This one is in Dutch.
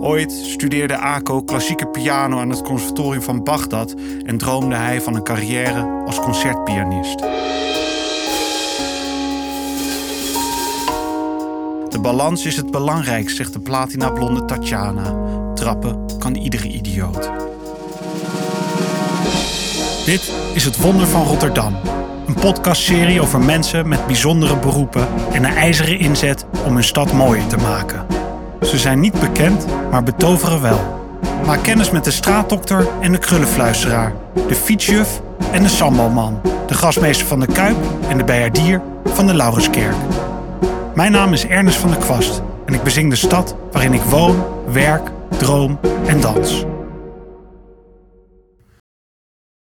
Ooit studeerde Ako klassieke piano aan het conservatorium van Bagdad en droomde hij van een carrière als concertpianist. De balans is het belangrijkst, zegt de platinablonde Tatjana. Trappen kan iedere idioot. Dit is Het Wonder van Rotterdam. Een podcastserie over mensen met bijzondere beroepen en een ijzeren inzet om hun stad mooier te maken. Ze zijn niet bekend, maar betoveren wel. Maak kennis met de straatdokter en de krullenfluisteraar, de fietsjuf en de sambalman, de gasmeester van de Kuip en de bijaardier van de Laurenskerk. Mijn naam is Ernest van der Kwast en ik bezing de stad waarin ik woon, werk, droom en dans.